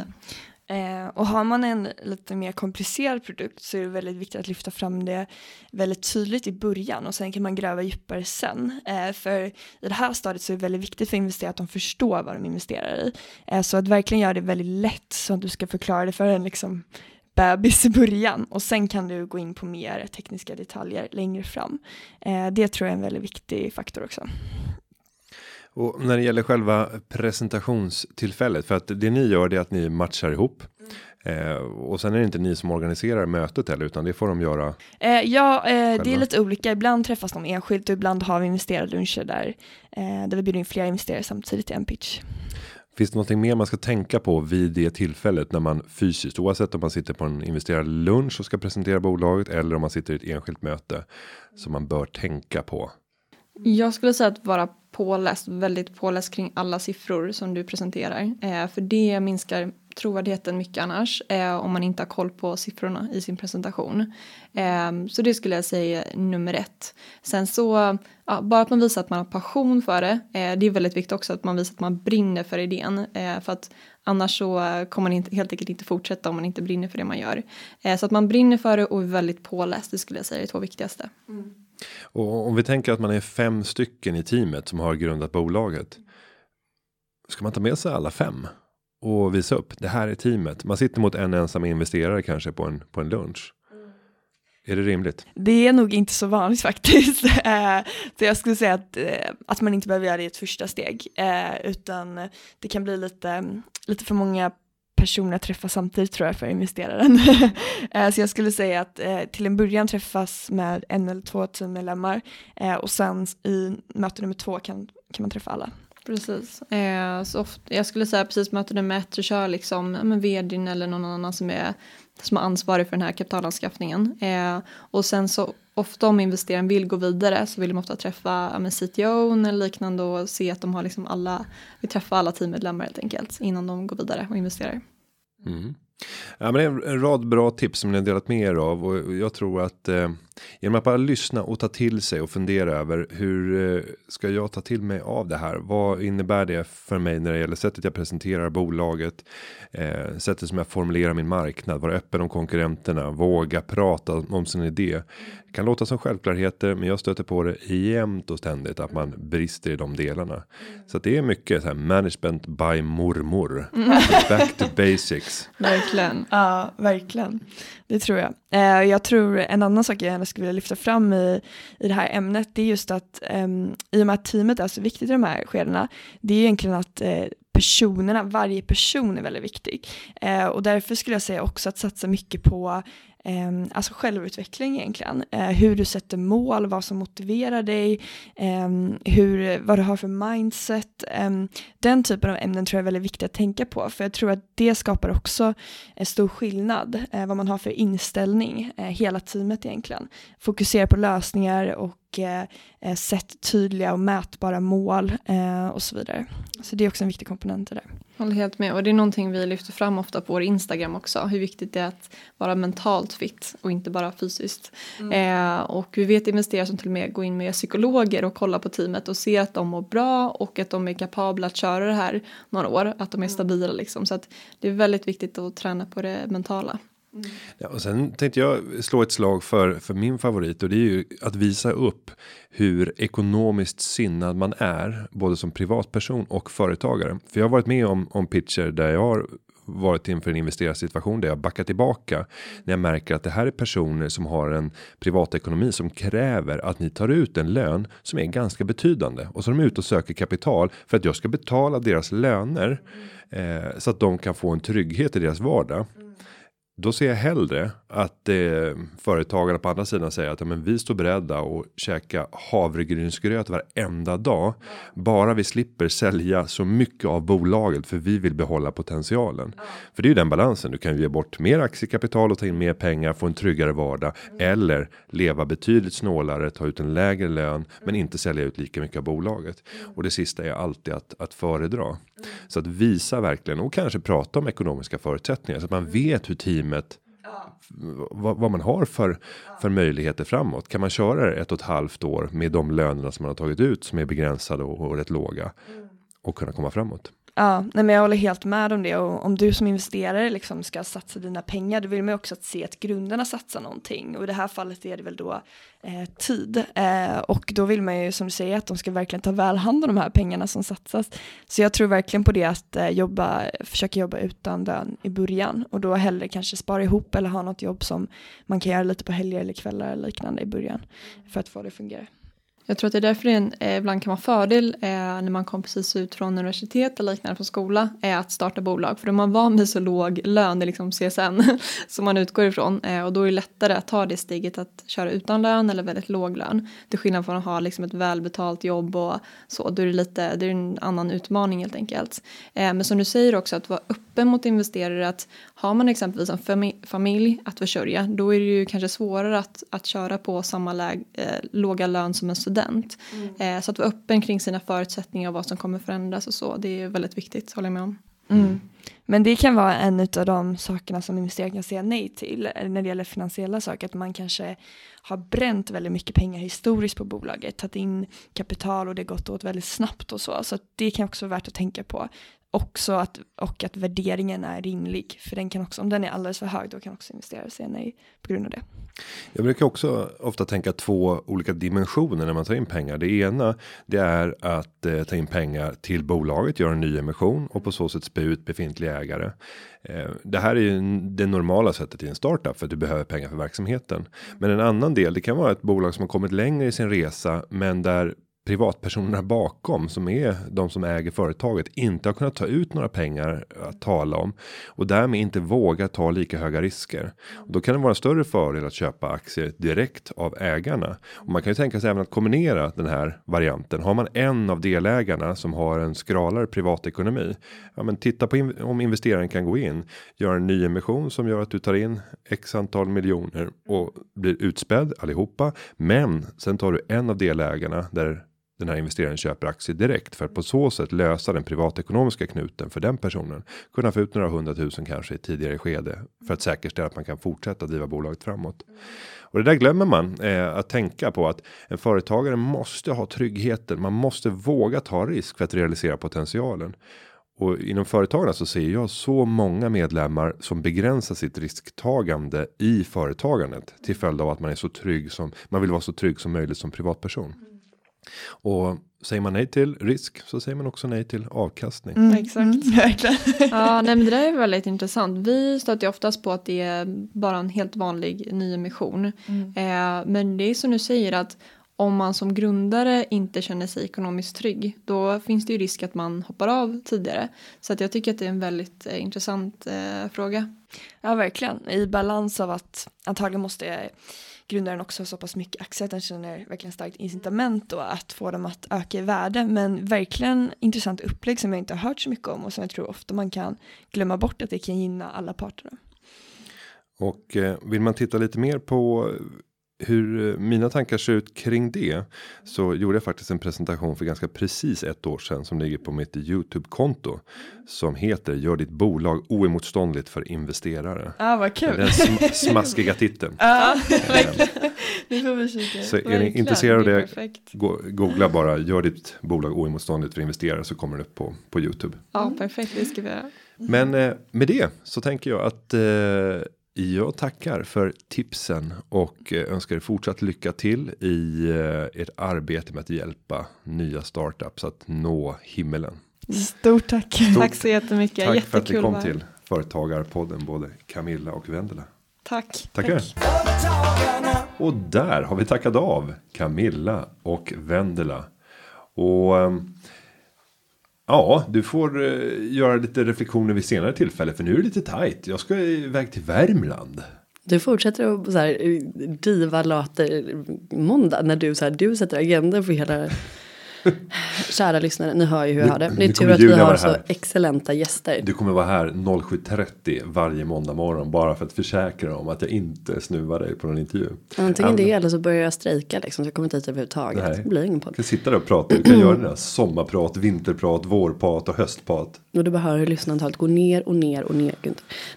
Eh, och har man en lite mer komplicerad produkt så är det väldigt viktigt att lyfta fram det väldigt tydligt i början och sen kan man gräva djupare sen. Eh, för i det här stadiet så är det väldigt viktigt för investerare att de förstår vad de investerar i. Eh, så att verkligen göra det väldigt lätt så att du ska förklara det för en liksom bebis i början och sen kan du gå in på mer tekniska detaljer längre fram. Eh, det tror jag är en väldigt viktig faktor också. Och när det gäller själva presentationstillfället för att det ni gör det är att ni matchar ihop. Eh, och sen är det inte ni som organiserar mötet heller utan det får de göra. Eh, ja, eh, det är lite olika. Ibland träffas de enskilt och ibland har vi investerarluncher där eh, där vi bjuder in flera investerare samtidigt i en pitch. Finns det någonting mer man ska tänka på vid det tillfället när man fysiskt oavsett om man sitter på en investerarlunch och ska presentera bolaget eller om man sitter i ett enskilt möte som man bör tänka på? Jag skulle säga att vara påläst, väldigt påläst kring alla siffror som du presenterar. Eh, för det minskar trovärdigheten mycket annars eh, om man inte har koll på siffrorna i sin presentation. Eh, så det skulle jag säga är nummer ett. Sen så, ja, bara att man visar att man har passion för det. Eh, det är väldigt viktigt också att man visar att man brinner för idén. Eh, för att annars så kommer man inte, helt enkelt inte fortsätta om man inte brinner för det man gör. Eh, så att man brinner för det och är väldigt påläst, det skulle jag säga är det två viktigaste. Mm. Och om vi tänker att man är fem stycken i teamet som har grundat bolaget. Ska man ta med sig alla fem? Och visa upp det här är teamet. Man sitter mot en ensam investerare kanske på en på en lunch. Är det rimligt? Det är nog inte så vanligt faktiskt. Eh, så jag skulle säga att, eh, att man inte behöver göra det i ett första steg. Eh, utan det kan bli lite, lite för många personer träffa samtidigt tror jag för investeraren. Eh, så jag skulle säga att eh, till en början träffas med en eller två teammedlemmar eh, och sen i möte nummer två kan, kan man träffa alla. Precis. Eh, så ofta, jag skulle säga precis möte nummer ett så kör liksom men vdn eller någon annan som är, som är ansvarig för den här kapitalanskaffningen. Eh, och sen så ofta om investeraren vill gå vidare så vill de ofta träffa ja, CTO eller liknande och se att de har liksom alla, vi träffar alla teammedlemmar helt enkelt innan de går vidare och investerar. Mm. Ja, men en rad bra tips som ni har delat med er av och jag tror att eh, genom att bara lyssna och ta till sig och fundera över hur eh, ska jag ta till mig av det här? Vad innebär det för mig när det gäller sättet jag presenterar bolaget? Eh, sättet som jag formulerar min marknad, vara öppen om konkurrenterna, våga prata om sin idé. Det kan låta som självklarheter, men jag stöter på det jämt och ständigt att man brister i de delarna. Så att det är mycket så här management by mormor. Back to basics. Verkligen. Ja, verkligen. Det tror jag. Eh, jag tror en annan sak jag gärna skulle vilja lyfta fram i, i det här ämnet, det är just att eh, i och med att teamet är så viktigt i de här skedena, det är egentligen att eh, personerna, varje person är väldigt viktig. Eh, och därför skulle jag säga också att satsa mycket på Ehm, alltså självutveckling egentligen. Eh, hur du sätter mål, vad som motiverar dig, eh, hur, vad du har för mindset. Eh, den typen av ämnen tror jag är väldigt viktigt att tänka på, för jag tror att det skapar också en stor skillnad, eh, vad man har för inställning, eh, hela teamet egentligen. Fokusera på lösningar och eh, eh sätt tydliga och mätbara mål eh, och så vidare. Så det är också en viktig komponent i det. Håller helt med och det är någonting vi lyfter fram ofta på vår Instagram också. Hur viktigt det är att vara mentalt fit och inte bara fysiskt. Mm. Eh, och vi vet investerare som till och med går in med psykologer och kollar på teamet och ser att de mår bra och att de är kapabla att köra det här några år. Att de är mm. stabila liksom. Så att det är väldigt viktigt att träna på det mentala. Mm. Ja, och sen tänkte jag slå ett slag för för min favorit och det är ju att visa upp hur ekonomiskt sinnad man är både som privatperson och företagare. För jag har varit med om om pitcher där jag har varit inför en investerarsituation där jag backar tillbaka när jag märker att det här är personer som har en privatekonomi som kräver att ni tar ut en lön som är ganska betydande och så är de ute och söker kapital för att jag ska betala deras löner eh, så att de kan få en trygghet i deras vardag då ser jag hellre att eh, företagarna på andra sidan säger att ja, men vi står beredda att käka havregrynsgröt varenda dag. Bara vi slipper sälja så mycket av bolaget för vi vill behålla potentialen. För det är ju den balansen. Du kan ju ge bort mer aktiekapital och ta in mer pengar, få en tryggare vardag eller leva betydligt snålare, ta ut en lägre lön, men inte sälja ut lika mycket av bolaget. Och det sista är alltid att att föredra så att visa verkligen och kanske prata om ekonomiska förutsättningar så att man vet hur teamet vad, vad, man har för för möjligheter framåt. Kan man köra ett och ett halvt år med de lönerna som man har tagit ut som är begränsade och, och rätt låga och kunna komma framåt? Ja, nej men jag håller helt med om det och om du som investerare liksom ska satsa dina pengar, då vill man ju också att se att grundarna satsar någonting och i det här fallet är det väl då eh, tid eh, och då vill man ju som du säger att de ska verkligen ta väl hand om de här pengarna som satsas. Så jag tror verkligen på det att eh, jobba, försöka jobba utan lön i början och då hellre kanske spara ihop eller ha något jobb som man kan göra lite på helger eller kvällar eller liknande i början för att få det att fungera. Jag tror att det är därför det eh, ibland kan vara fördel eh, när man kommer precis ut från universitet eller liknande från skola är att starta bolag. För då är man van vid så låg lön, det är liksom CSN som man utgår ifrån eh, och då är det lättare att ta det steget att köra utan lön eller väldigt låg lön. Till skillnad från att ha liksom ett välbetalt jobb och så, då är det lite, det är en annan utmaning helt enkelt. Eh, men som du säger också att vara öppen mot investerare att har man exempelvis en familj att försörja då är det ju kanske svårare att, att köra på samma läg, eh, låga lön som en student. Mm. Eh, så att vara öppen kring sina förutsättningar och vad som kommer förändras och så det är väldigt viktigt håller jag med om. Mm. Men det kan vara en av de sakerna som investerare kan säga nej till eh, när det gäller finansiella saker. Att man kanske har bränt väldigt mycket pengar historiskt på bolaget, tagit in kapital och det gått åt väldigt snabbt och så. Så det kan också vara värt att tänka på också att, och att värderingen är rimlig. För den kan också, om den är alldeles för hög, då kan också investerare säga nej på grund av det. Jag brukar också ofta tänka två olika dimensioner när man tar in pengar. Det ena det är att eh, ta in pengar till bolaget, göra en ny emission och på så sätt spä ut befintliga ägare. Eh, det här är ju det normala sättet i en startup för att du behöver pengar för verksamheten. Men en annan del, det kan vara ett bolag som har kommit längre i sin resa, men där privatpersonerna bakom som är de som äger företaget inte har kunnat ta ut några pengar att tala om och därmed inte våga ta lika höga risker. Och då kan det vara en större fördel att köpa aktier direkt av ägarna och man kan ju tänka sig även att kombinera den här varianten. Har man en av delägarna som har en skralare privatekonomi. Ja, men titta på in om investeraren kan gå in, göra en ny emission som gör att du tar in x antal miljoner och blir utspädd allihopa. Men sen tar du en av delägarna där den här investeraren köper aktier direkt för att på så sätt lösa den privatekonomiska knuten för den personen. Kunna få ut några hundratusen kanske i tidigare skede för att säkerställa att man kan fortsätta driva bolaget framåt. Och det där glömmer man eh, att tänka på att en företagare måste ha tryggheten. Man måste våga ta risk för att realisera potentialen. Och inom företagarna så ser jag så många medlemmar som begränsar sitt risktagande i företagandet till följd av att man är så trygg som man vill vara så trygg som möjligt som privatperson. Och säger man nej till risk så säger man också nej till avkastning. Mm, exakt. Mm, ja, nej, men det där är väldigt intressant. Vi stöter oftast på att det är bara en helt vanlig nyemission. Mm. Eh, men det är som du säger att om man som grundare inte känner sig ekonomiskt trygg då finns det ju risk att man hoppar av tidigare. Så att jag tycker att det är en väldigt eh, intressant eh, fråga. Ja, verkligen. I balans av att antagligen måste grundaren också har så pass mycket aktier att den känner verkligen starkt incitament då att få dem att öka i värde. Men verkligen intressant upplägg som jag inte har hört så mycket om och som jag tror ofta man kan glömma bort att det kan gynna alla parter. Och eh, vill man titta lite mer på hur eh, mina tankar ser ut kring det så gjorde jag faktiskt en presentation för ganska precis ett år sedan som ligger på mitt Youtube konto som heter gör ditt bolag oemotståndligt för investerare. Ja, ah, vad kul. Den sm smaskiga titeln. Ja, det får vi kika. Så är ni intresserade av det, go googla bara gör ditt bolag oemotståndligt för investerare så kommer det upp på på Youtube. Ja, perfekt. Det ska vi göra. Men eh, med det så tänker jag att eh, jag tackar för tipsen och eh, önskar er fortsatt lycka till i eh, ert arbete med att hjälpa nya startups att nå himmelen. Stort tack. Stort tack så jättemycket. Tack Jättekul för att ni kom till Företagarpodden både Camilla och Vendela. Tack. Tackar. Och där har vi tackat av Camilla och Vendela. Och ehm, Ja, du får eh, göra lite reflektioner vid senare tillfälle för nu är det lite tajt. Jag ska iväg till Värmland. Du fortsätter att så här eh, diva later måndag när du så här du sätter agendan för hela Kära lyssnare, ni hör ju hur jag har det. Det är tur att vi har så här. excellenta gäster. Du kommer vara här 07.30 varje måndag morgon bara för att försäkra om att jag inte snuvar dig på någon intervju. Antingen Ja, det eller så börjar jag strejka liksom så jag kommer inte hit överhuvudtaget. Nej. Det blir ingen podd. Du kan sitta där och prata. Du kan göra dina sommarprat, vinterprat, vårprat och höstprat. Och du hör hur lyssnantalet går ner och ner och ner.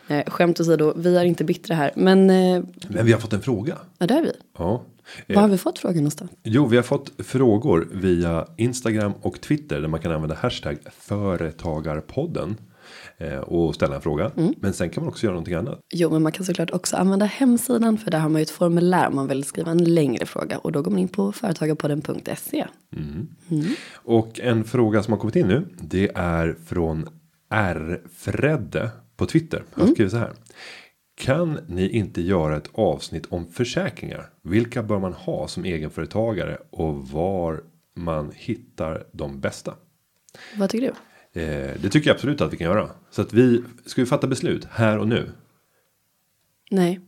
Nej, skämt åsido, vi är inte bittra här. Men eh, Men vi har fått en fråga. ja, det är vi. Ja. Var har Eh, vi fått frågan någonstans? jo, vi har fått frågor via Instagram och Twitter där man kan använda hashtag företagarpodden. eh, Och ställa en fråga. Men sen kan man också göra någonting annat. Jo, men man kan såklart också använda hemsidan för där har man ju ett formulär om man vill skriva en längre fråga och då går man in på företagarpodden.se. Och en fråga som har kommit in nu. Det är från R. Fredde på Twitter. Han skriver så här. Kan ni inte göra ett avsnitt om försäkringar? Vilka bör man ha som egenföretagare och var man hittar de bästa? Vad tycker du? Eh, det tycker jag absolut att vi kan göra. Så att vi ska vi fatta beslut här och nu. Nej.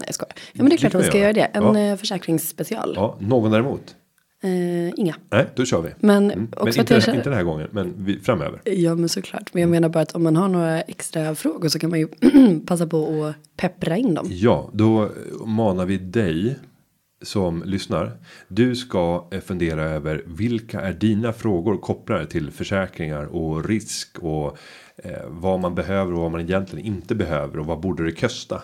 Nej, jag skojar. Ja, men det är klart Det vi ska jag göra det. En göra. ja. försäkringsspecial. Ja, någon däremot. Eh, inga. Nej, då kör vi. Men Mm. Men inte, jag inte den här gången, men vi, framöver. Ja men såklart. Men jag menar bara att om man har några extra frågor så kan man ju passa på att peppra in dem. Ja, då manar vi dig som lyssnar. Du ska eh, fundera över vilka är dina frågor kopplade till försäkringar och risk och eh, vad man behöver och vad man egentligen inte behöver och vad borde det kosta.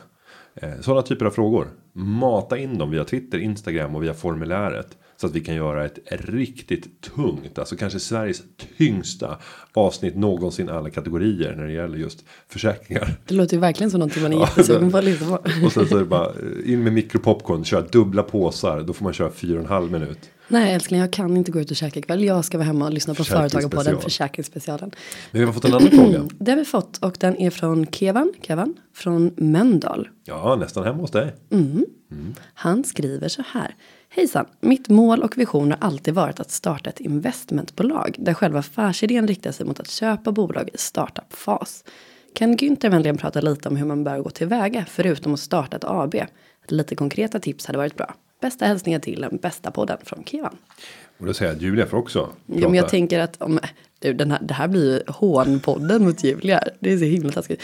Eh, sådana typer av frågor. Mata in dem via Twitter, Instagram och via formuläret. Så att vi kan göra ett riktigt tungt, alltså kanske Sveriges tyngsta avsnitt någonsin alla kategorier när det gäller just försäkringar. Det låter ju verkligen som någonting man är jättesugen på att lyssna på. Och sen så är det bara eh, in med mikropopcorn, köra dubbla påsar. Då får man köra fyra och en halv minut. Nej älskling jag kan inte gå ut och käka ikväll. Jag ska vara hemma och lyssna på Företagarpodden, Försäkringsspecial. Försäkringsspecialen. Men vi har fått en annan fråga. Det har vi fått och den är från Kevan, Kevan från Mölndal. Ja, nästan hemma hos dig. Han skriver så här. Hejsan, mitt mål och vision har alltid varit att starta ett investmentbolag där själva affärsidén riktar sig mot att köpa bolag i startup-fas. Kan Günther vänligen prata lite om hur man bör gå tillväga förutom att starta ett AB? Lite konkreta tips hade varit bra. Bästa hälsningar till den bästa podden från Kevan. Och då säger jag att Julia får också prata. Ja, men jag tänker att om, den här, det här blir ju hånpodden mot Julia. Det är så himla taskigt.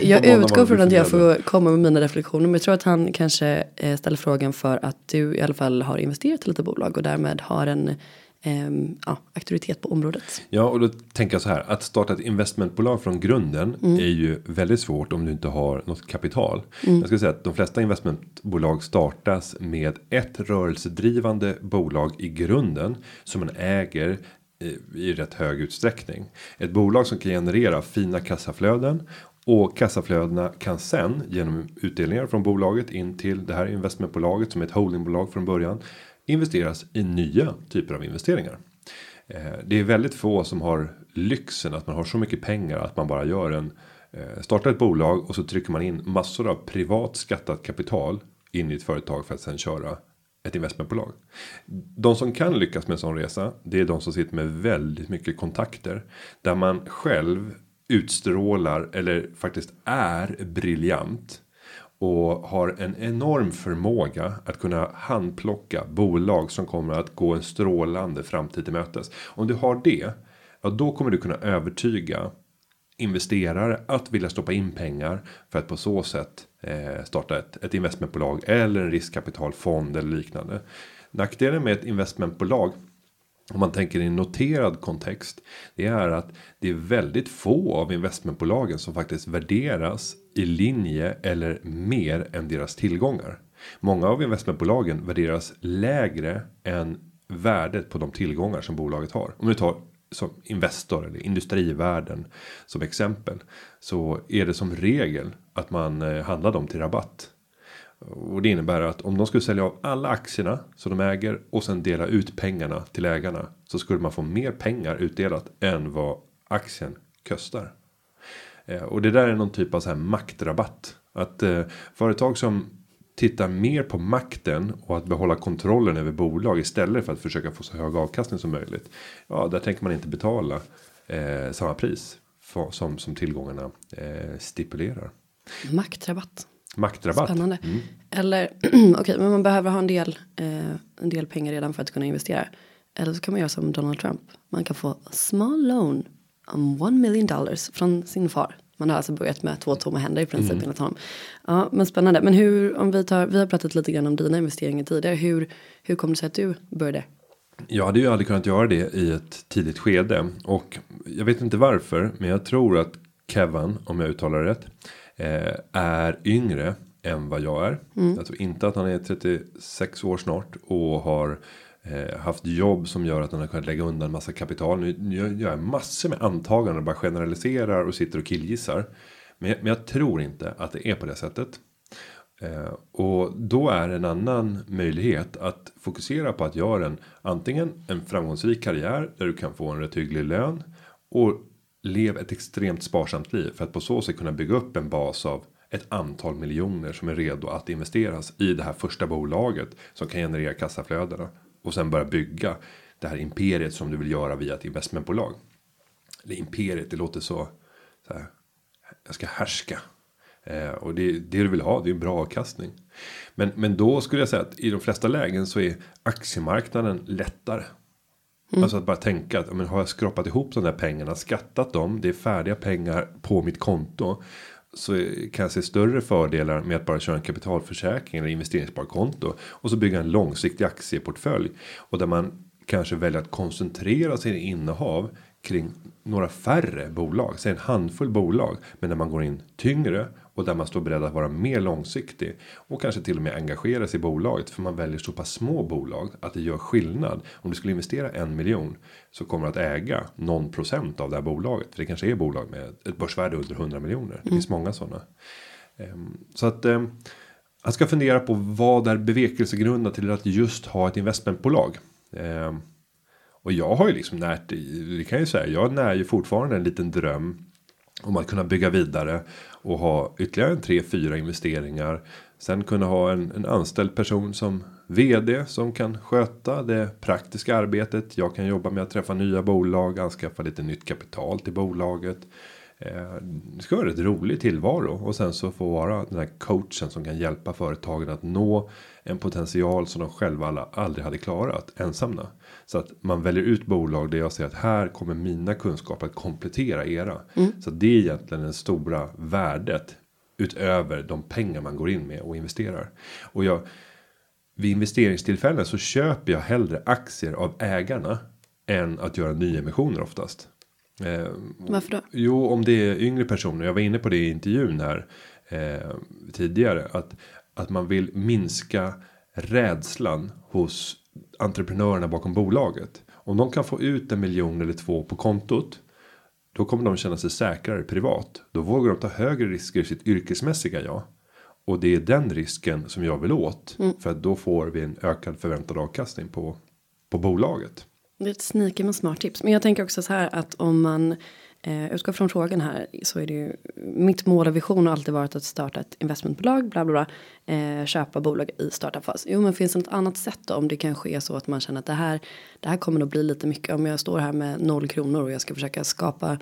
Jag utgår från att jag får komma med mina reflektioner. Men jag tror att han kanske eh, ställer frågan för att du i alla fall har investerat i lite bolag. Och därmed har en ehm, ja, auktoritet på området. Ja, och då tänker jag så här. Att starta ett investmentbolag från grunden Mm. är ju väldigt svårt om du inte har något kapital. Jag ska säga att de flesta investmentbolag startas med ett rörelsedrivande bolag i grunden som man äger i- rätt hög utsträckning. Ett bolag som kan generera fina kassaflöden och kassaflödena kan sen genom utdelningar från bolaget in till det här investmentbolaget som är ett holdingbolag från början investeras i nya typer av investeringar. Eh, det är väldigt få som har lyxen att man har så mycket pengar att man bara gör en eh, startar ett bolag och så trycker man in massor av privat skattat kapital in i ett företag för att sen köra ett investmentbolag. De som kan lyckas med en sån resa, det är de som sitter med väldigt mycket kontakter där man själv utstrålar eller faktiskt är briljant och har en enorm förmåga att kunna handplocka bolag som kommer att gå en strålande framtid till mötes. Om du har det, ja då kommer du kunna övertyga investerare att vilja stoppa in pengar för att på så sätt eh, starta ett, ett investmentbolag eller en riskkapitalfond eller liknande. Nackdelen med ett investmentbolag om man tänker i en noterad kontext. Det är att det är väldigt få av investmentbolagen som faktiskt värderas i linje eller mer än deras tillgångar. Många av investmentbolagen värderas lägre än värdet på de tillgångar som bolaget har. Om vi tar som Investor eller Industrivärden som exempel. Så är det som regel att man eh, handlar dem till rabatt. Och det innebär att om de skulle sälja av alla aktierna som de äger och sen dela ut pengarna till ägarna. Så skulle man få mer pengar utdelat än vad aktien kostar. Eh, och det där är någon typ av så här maktrabatt. Att eh, företag som tittar mer på makten och att behålla kontrollen över bolag istället för att försöka få så hög avkastning som möjligt. Ja, där tänker man inte betala eh, samma pris för, som som tillgångarna eh, stipulerar. Maktrabatt. Maktrabatt. Spännande. Mm. Eller okej, men man behöver ha en del, eh, en del pengar redan för att kunna investera. Eller så kan man göra som Donald Trump. Man kan få small loan om one million dollars från sin far. Man har alltså börjat med två tomma händer i princip Mm. enligt honom. Ja, men spännande. Men hur, om vi tar, vi har pratat lite grann om dina investeringar tidigare. Hur, hur kom det sig att du började? Jag hade ju aldrig kunnat göra det i ett tidigt skede och jag vet inte varför, men jag tror att Kevin, om jag uttalar det rätt, eh, är yngre än vad jag är. Jag tror inte att han är 36 år snart och har Eh, haft jobb som gör att han har kunnat lägga undan massa kapital. Nu, nu gör jag massor med antaganden och bara generaliserar och sitter och killgissar. Men, jag- men jag tror inte att det är på det sättet. Eh, och då är en annan möjlighet att fokusera på att göra en antingen en framgångsrik karriär där du kan få en rätt hygglig lön och lev ett extremt sparsamt liv för att på så sätt kunna bygga upp en bas av ett antal miljoner som är redo att investeras i det här första bolaget som kan generera kassaflödena och sen börja bygga det här imperiet som du vill göra via ett investmentbolag. Eller imperiet, det låter så, så här, jag ska härska. Eh, och det, det du vill ha, det är en bra avkastning. Men, men då skulle jag säga att i de flesta lägen så är aktiemarknaden lättare. Alltså att bara tänka att men har jag skrapat ihop de där pengarna, skattat dem, det är färdiga pengar på mitt konto. Så kan jag se större fördelar med att bara köra en kapitalförsäkring eller investeringssparkonto. Och så bygga en långsiktig aktieportfölj. Och där man kanske väljer att koncentrera sin innehav kring några färre bolag, säg en handfull bolag, men när man går in tyngre och där man står beredd att vara mer långsiktig och kanske till och med engagera sig i bolaget för man väljer så pass små bolag att det gör skillnad. Om du skulle investera en miljon så kommer du att äga någon procent av det här bolaget. För det kanske är bolag med ett börsvärde under 100 miljoner. Det finns många sådana. Ehm, så att ehm, han ska fundera på vad är bevekelsegrunden till att just ha ett investmentbolag. Ehm, och jag har ju liksom närt, det kan jag ju säga, jag när ju fortfarande en liten dröm om att kunna bygga vidare och ha ytterligare en tre, fyra investeringar. Sen kunna ha en, en anställd person som vd som kan sköta det praktiska arbetet. Jag kan jobba med att träffa nya bolag, anskaffa lite nytt kapital till bolaget. Eh, det ska vara ett rolig tillvaro och sen så få vara den här coachen som kan hjälpa företagen att nå en potential som de själva alla aldrig hade klarat ensamma. Så att man väljer ut bolag där jag säger att här kommer mina kunskaper att komplettera era. Så att det är egentligen det stora värdet utöver de pengar man går in med och investerar. Och jag vid investeringstillfällen så köper jag hellre aktier av ägarna än att göra nyemissioner oftast. Eh, Varför då? Jo, om det är yngre personer. Jag var inne på det i intervjun här eh, tidigare. Att, att man vill minska rädslan hos entreprenörerna bakom bolaget. Om de kan få ut en miljon eller två på kontot. Då kommer de känna sig säkrare privat. Då vågar de ta högre risker i sitt yrkesmässiga jag. Och det är den risken som jag vill åt. För att då får vi en ökad förväntad avkastning på, på bolaget. Det är ett sneaky men smart tips. Men jag tänker också så här att om man eh, utgå från frågan här så är det ju mitt mål och vision har alltid varit att starta ett investmentbolag bla bla bla. Eh, köpa bolag i startupfas. Jo men finns det något annat sätt då om det kan ske så att man känner att det här det här kommer nog bli lite mycket om jag står här med noll kronor och jag ska försöka skapa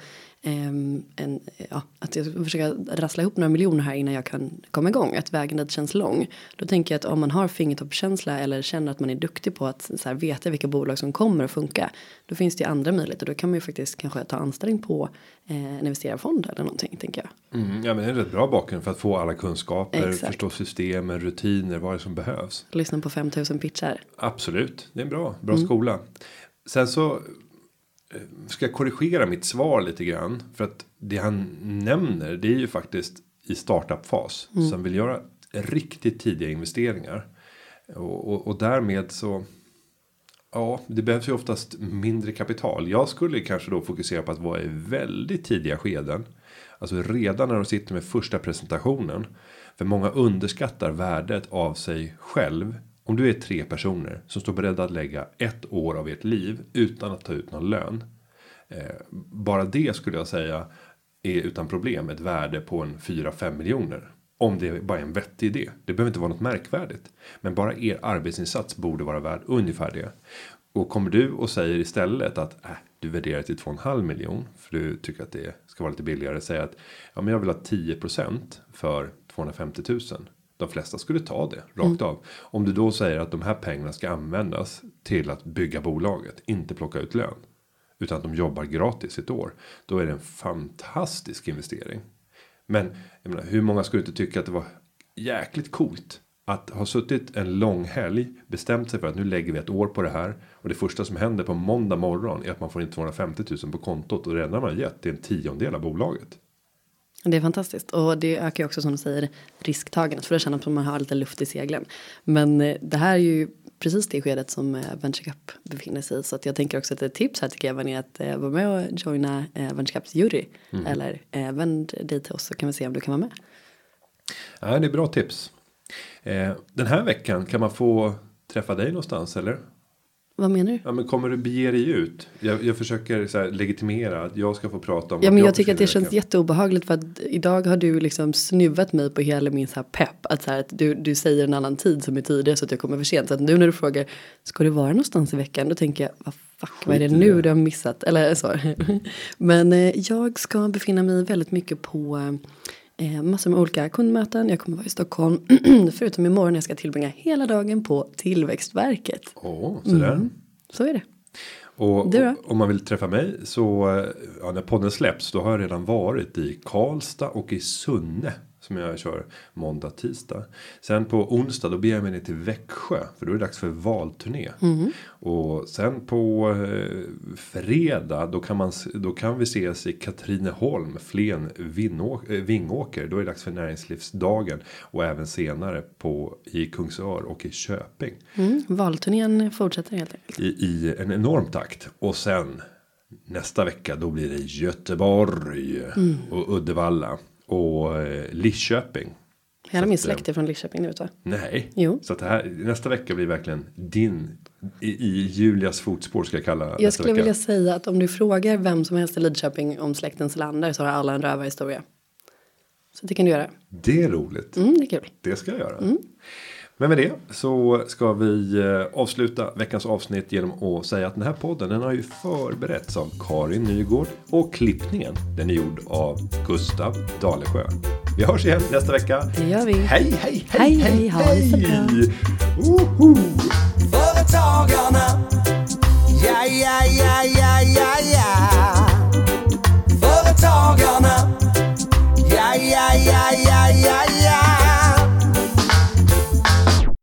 en ja att jag ska försöka rassla ihop några miljoner här innan jag kan komma igång att vägen dit känns lång. Då tänker jag att om man har fingertoppskänsla eller känner att man är duktig på att så här, veta vilka bolag som kommer att funka. Då finns det ju andra möjligheter. Då kan man ju faktiskt kanske ta anställning på eh, en investerarfond eller någonting tänker jag. Mm, ja men det är en rätt bra bakgrund för att få alla kunskaper. Exakt. Förstå systemen, rutiner, vad det är som behövs. Lyssna på 5000 pitchar. Absolut, det är en bra, bra skola. Sen så ska jag korrigera mitt svar lite grann. För att det han nämner det är ju faktiskt i startup-fas. Som vill göra riktigt tidiga investeringar. Och, och, och därmed så. Ja, det behövs ju oftast mindre kapital. Jag skulle kanske då fokusera på att vara i väldigt tidiga skeden. Alltså redan när de sitter med första presentationen. För många underskattar värdet av sig själv. Om du är tre personer som står beredda att lägga ett år av ert liv utan att ta ut någon lön. Eh, bara det skulle jag säga är utan problem ett värde på en 4-5 miljoner. Om det bara är en vettig idé. Det behöver inte vara något märkvärdigt. Men bara er arbetsinsats borde vara värd ungefär det. Och kommer du och säger istället att äh, du värderar till 2,5 miljon. För du tycker att det ska vara lite billigare. Säg att ja, men jag vill ha 10% för 250 000. De flesta skulle ta det rakt av. Om du då säger att de här pengarna ska användas till att bygga bolaget. Inte plocka ut lön. Utan att de jobbar gratis ett år. Då är det en fantastisk investering. Men jag menar, hur många skulle inte tycka att det var jäkligt coolt. Att ha suttit en lång helg. Bestämt sig för att nu lägger vi ett år på det här. Och det första som händer på måndag morgon. Är att man får in 250 000 på kontot. Och det enda man har gett är en tiondel av bolaget. Det är fantastiskt och det ökar ju också som du säger risktagandet för då känner att man har lite luft i seglen. Men eh, det här är ju precis det skedet som eh, Venture Cup befinner sig i så att jag tänker också att ett tips här till Kevin är att eh, vara med och joina Venture Cups jury Mm. eller vänd dig till oss så kan vi se om du kan vara med. Ja, det är bra tips. Den här veckan kan man få träffa dig någonstans eller? Vad menar du? Ja, men kommer du bege dig ut? Jag, jag försöker så här, legitimera att jag ska få prata om. Ja men jag tycker att det känns jätteobehagligt för att idag har du liksom snuvat mig på hela min så här pepp. Att, så här, att du, du säger en annan tid som är tidigare så att jag kommer för sent. Så att nu när du frågar ska du vara någonstans i veckan då tänker jag vad fuck vad är det nu du har missat. Eller så. men eh, jag ska befinna mig väldigt mycket på eh, massor med olika kundmöten. Jag kommer vara i Stockholm förutom imorgon jag ska tillbringa hela dagen på Tillväxtverket. Åh, så där. Mm. Så är det. Och om man vill träffa mig så eh, ja, när podden släpps då har jag redan varit i Karlstad och i Sunne som jag kör måndag tisdag. Sen på onsdag då beger jag mig ner till Växjö för då är det dags för valturné. Mm. Och sen på eh, fredag då kan man då kan vi ses i Katrineholm, Flen, Vinnå, eh, Vingåker. Då är det dags för näringslivsdagen och även senare på i Kungsör och i Köping Mm. Valturnén fortsätter helt enkelt. i, i en enorm takt. Och sen nästa vecka då blir det Göteborg och Uddevalla och eh, Lidköping. Hela min släkt är från Lidköping nu vet du. Nej, Jo. så att det här nästa vecka blir verkligen din i, i Julias fotspår ska jag kalla Jag skulle vecka. vilja säga att om du frågar vem som helst i Lidköping om släkten Selander så har alla en rövarhistoria. Så det kan du göra. Det är roligt. Mm, det är kul. Det ska jag göra. Men med det så ska vi eh, avsluta veckans avsnitt genom att säga att den här podden den har ju förberetts av Karin Nygård och klippningen den är gjord av Gustav Dalesjö. Vi hörs igen nästa vecka. Det gör vi. Hej, hej, hej, Hej, hej, ha det så bra. Woho! Företagarna. Ja, ja, ja, ja, ja, ja. Företagarna. Ja, ja, ja, ja, ja, ja.